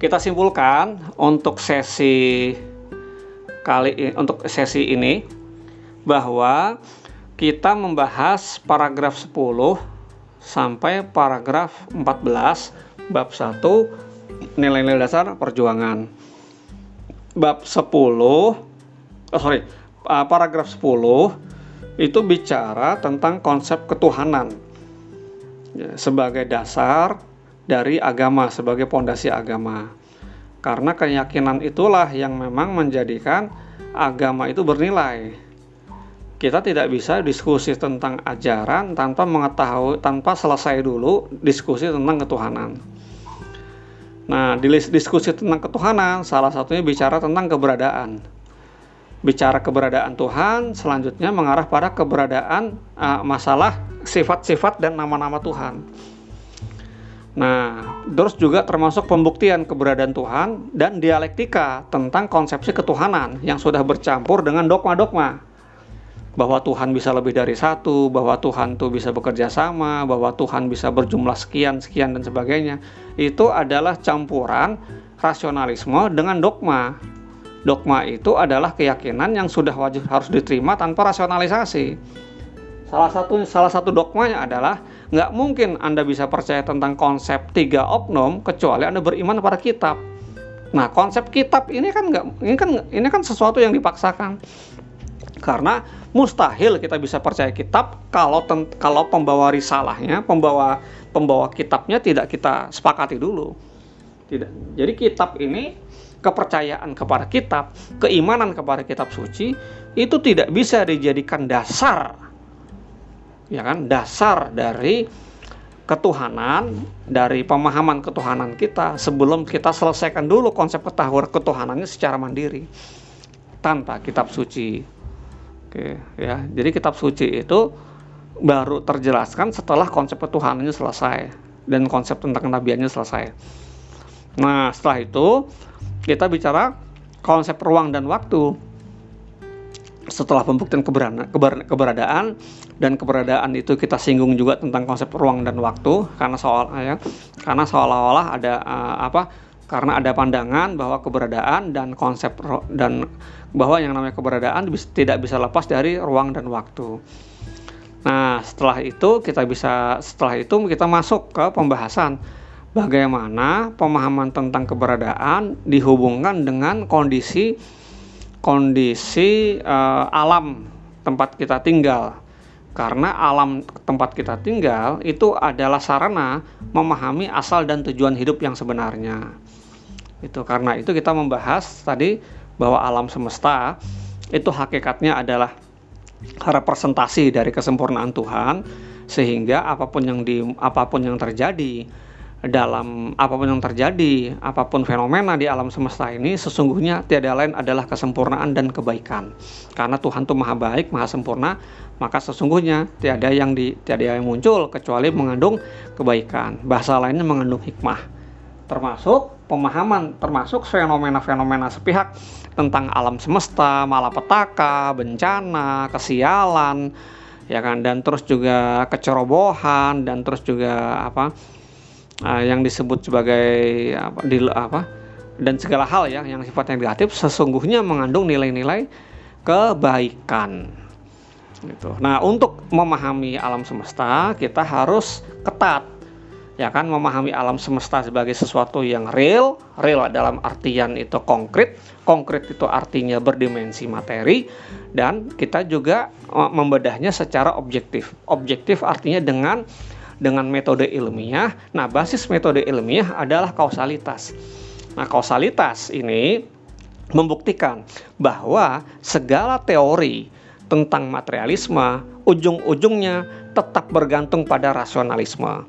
kita simpulkan untuk sesi kali untuk sesi ini bahwa kita membahas paragraf 10 sampai paragraf 14 bab 1 nilai-nilai dasar perjuangan. Bab 10 oh sorry, paragraf 10 itu bicara tentang konsep ketuhanan ya, sebagai dasar dari agama sebagai pondasi agama. Karena keyakinan itulah yang memang menjadikan agama itu bernilai. Kita tidak bisa diskusi tentang ajaran tanpa mengetahui tanpa selesai dulu diskusi tentang ketuhanan. Nah, di diskusi tentang ketuhanan salah satunya bicara tentang keberadaan. Bicara keberadaan Tuhan, selanjutnya mengarah pada keberadaan uh, masalah sifat-sifat dan nama-nama Tuhan. Nah, terus juga termasuk pembuktian keberadaan Tuhan dan dialektika tentang konsepsi ketuhanan yang sudah bercampur dengan dogma-dogma. Bahwa Tuhan bisa lebih dari satu, bahwa Tuhan tuh bisa bekerja sama, bahwa Tuhan bisa berjumlah sekian, sekian, dan sebagainya. Itu adalah campuran rasionalisme dengan dogma. Dogma itu adalah keyakinan yang sudah wajib harus diterima tanpa rasionalisasi. Salah satu salah satu dogmanya adalah nggak mungkin Anda bisa percaya tentang konsep tiga oknum kecuali Anda beriman pada kitab. Nah, konsep kitab ini kan nggak ini kan ini kan sesuatu yang dipaksakan. Karena mustahil kita bisa percaya kitab kalau kalau pembawa risalahnya, pembawa pembawa kitabnya tidak kita sepakati dulu. Tidak. Jadi kitab ini kepercayaan kepada kitab, keimanan kepada kitab suci itu tidak bisa dijadikan dasar ya kan dasar dari ketuhanan dari pemahaman ketuhanan kita sebelum kita selesaikan dulu konsep ketahuan ketuhanannya secara mandiri tanpa kitab suci. Oke, ya. Jadi kitab suci itu baru terjelaskan setelah konsep ketuhanannya selesai dan konsep tentang kenabiannya selesai. Nah, setelah itu kita bicara konsep ruang dan waktu setelah pembuktian keberadaan dan keberadaan itu kita singgung juga tentang konsep ruang dan waktu karena soal ya karena seolah-olah ada uh, apa karena ada pandangan bahwa keberadaan dan konsep dan bahwa yang namanya keberadaan tidak bisa lepas dari ruang dan waktu. Nah, setelah itu kita bisa setelah itu kita masuk ke pembahasan bagaimana pemahaman tentang keberadaan dihubungkan dengan kondisi kondisi uh, alam tempat kita tinggal. Karena alam tempat kita tinggal itu adalah sarana memahami asal dan tujuan hidup yang sebenarnya. Itu karena itu kita membahas tadi bahwa alam semesta itu hakikatnya adalah representasi dari kesempurnaan Tuhan sehingga apa pun yang di apa pun yang terjadi dalam apa pun yang terjadi, apa pun fenomena di alam semesta ini sesungguhnya tiada lain adalah kesempurnaan dan kebaikan. Karena Tuhan itu maha baik, maha sempurna, maka sesungguhnya tiada yang di tiada yang muncul kecuali mengandung kebaikan. Bahasa lainnya mengandung hikmah. Termasuk pemahaman, termasuk fenomena-fenomena sepihak tentang alam semesta, malapetaka, bencana, kesialan, ya kan, dan terus juga kecerobohan dan terus juga apa? Uh, yang disebut sebagai apa, di, apa dan segala hal ya yang sifatnya negatif sesungguhnya mengandung nilai-nilai kebaikan. Gitu. Nah, untuk memahami alam semesta kita harus ketat ya kan memahami alam semesta sebagai sesuatu yang real, real dalam artian itu konkret, konkret itu artinya berdimensi materi dan kita juga eh, membedahnya secara objektif. Objektif artinya dengan dengan metode ilmiah. Nah, basis metode ilmiah adalah kausalitas. Nah, kausalitas ini membuktikan bahwa segala teori tentang materialisme ujung-ujungnya tetap bergantung pada rasionalisme.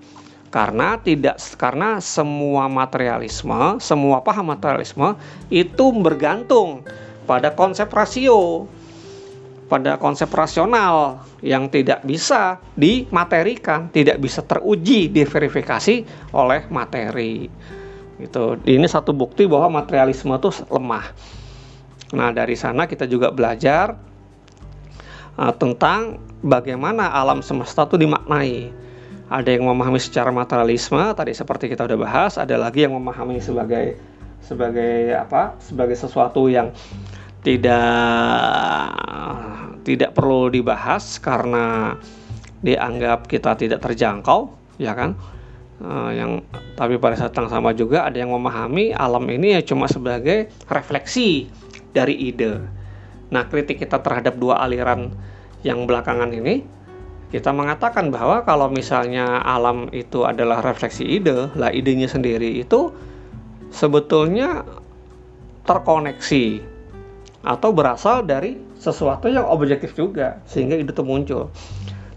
Karena tidak karena semua materialisme, semua paham materialisme itu bergantung pada konsep rasio pada konsep rasional yang tidak bisa dimaterikan, tidak bisa teruji, diverifikasi oleh materi. Gitu. Ini satu bukti bahwa materialisme itu lemah. Nah, dari sana kita juga belajar uh, tentang bagaimana alam semesta itu dimaknai. Ada yang memahami secara materialisme, tadi seperti kita udah bahas, ada lagi yang memahami sebagai sebagai apa sebagai sesuatu yang tidak tidak perlu dibahas karena dianggap kita tidak terjangkau ya kan? Uh, yang tapi pada saat yang sama juga ada yang memahami alam ini ya cuma sebagai refleksi dari ide. Nah kritik kita terhadap dua aliran yang belakangan ini kita mengatakan bahwa kalau misalnya alam itu adalah refleksi ide, lah idenya sendiri itu sebetulnya terkoneksi atau berasal dari sesuatu yang objektif juga sehingga ide itu muncul.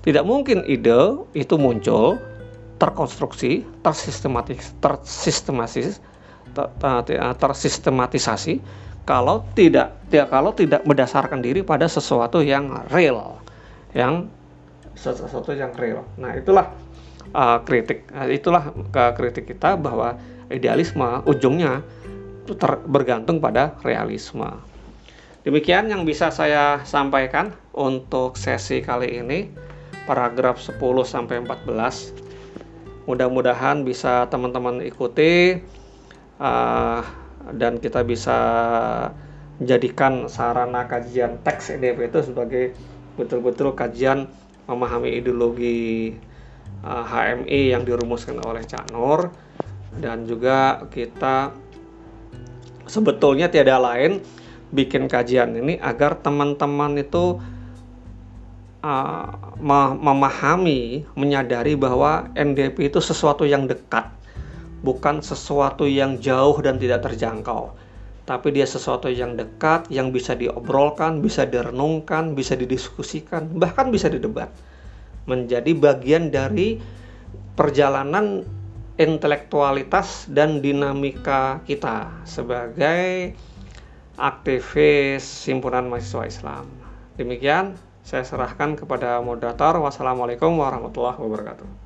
Tidak mungkin ide itu muncul terkonstruksi, tersistematis, tersistematis, ter, tersistematisasi kalau tidak, tidak kalau tidak berdasarkan diri pada sesuatu yang real, yang sesuatu yang real. Nah, itulah uh, kritik. Nah, itulah ke kritik kita bahwa idealisme ujungnya ter bergantung pada realisme. Demikian yang bisa saya sampaikan untuk sesi kali ini paragraf 10 sampai 14. Mudah-mudahan bisa teman-teman ikuti uh, dan kita bisa jadikan sarana kajian teks EDP itu sebagai betul-betul kajian memahami ideologi uh, HMI yang dirumuskan oleh Cak Nur dan juga kita sebetulnya tiada lain bikin kajian ini agar teman-teman itu uh, memahami, menyadari bahwa NDP itu sesuatu yang dekat, bukan sesuatu yang jauh dan tidak terjangkau tapi dia sesuatu yang dekat, yang bisa diobrolkan, bisa direnungkan, bisa didiskusikan, bahkan bisa didebat. Menjadi bagian dari perjalanan intelektualitas dan dinamika kita sebagai aktivis himpunan mahasiswa Islam. Demikian saya serahkan kepada moderator. Wassalamualaikum warahmatullahi wabarakatuh.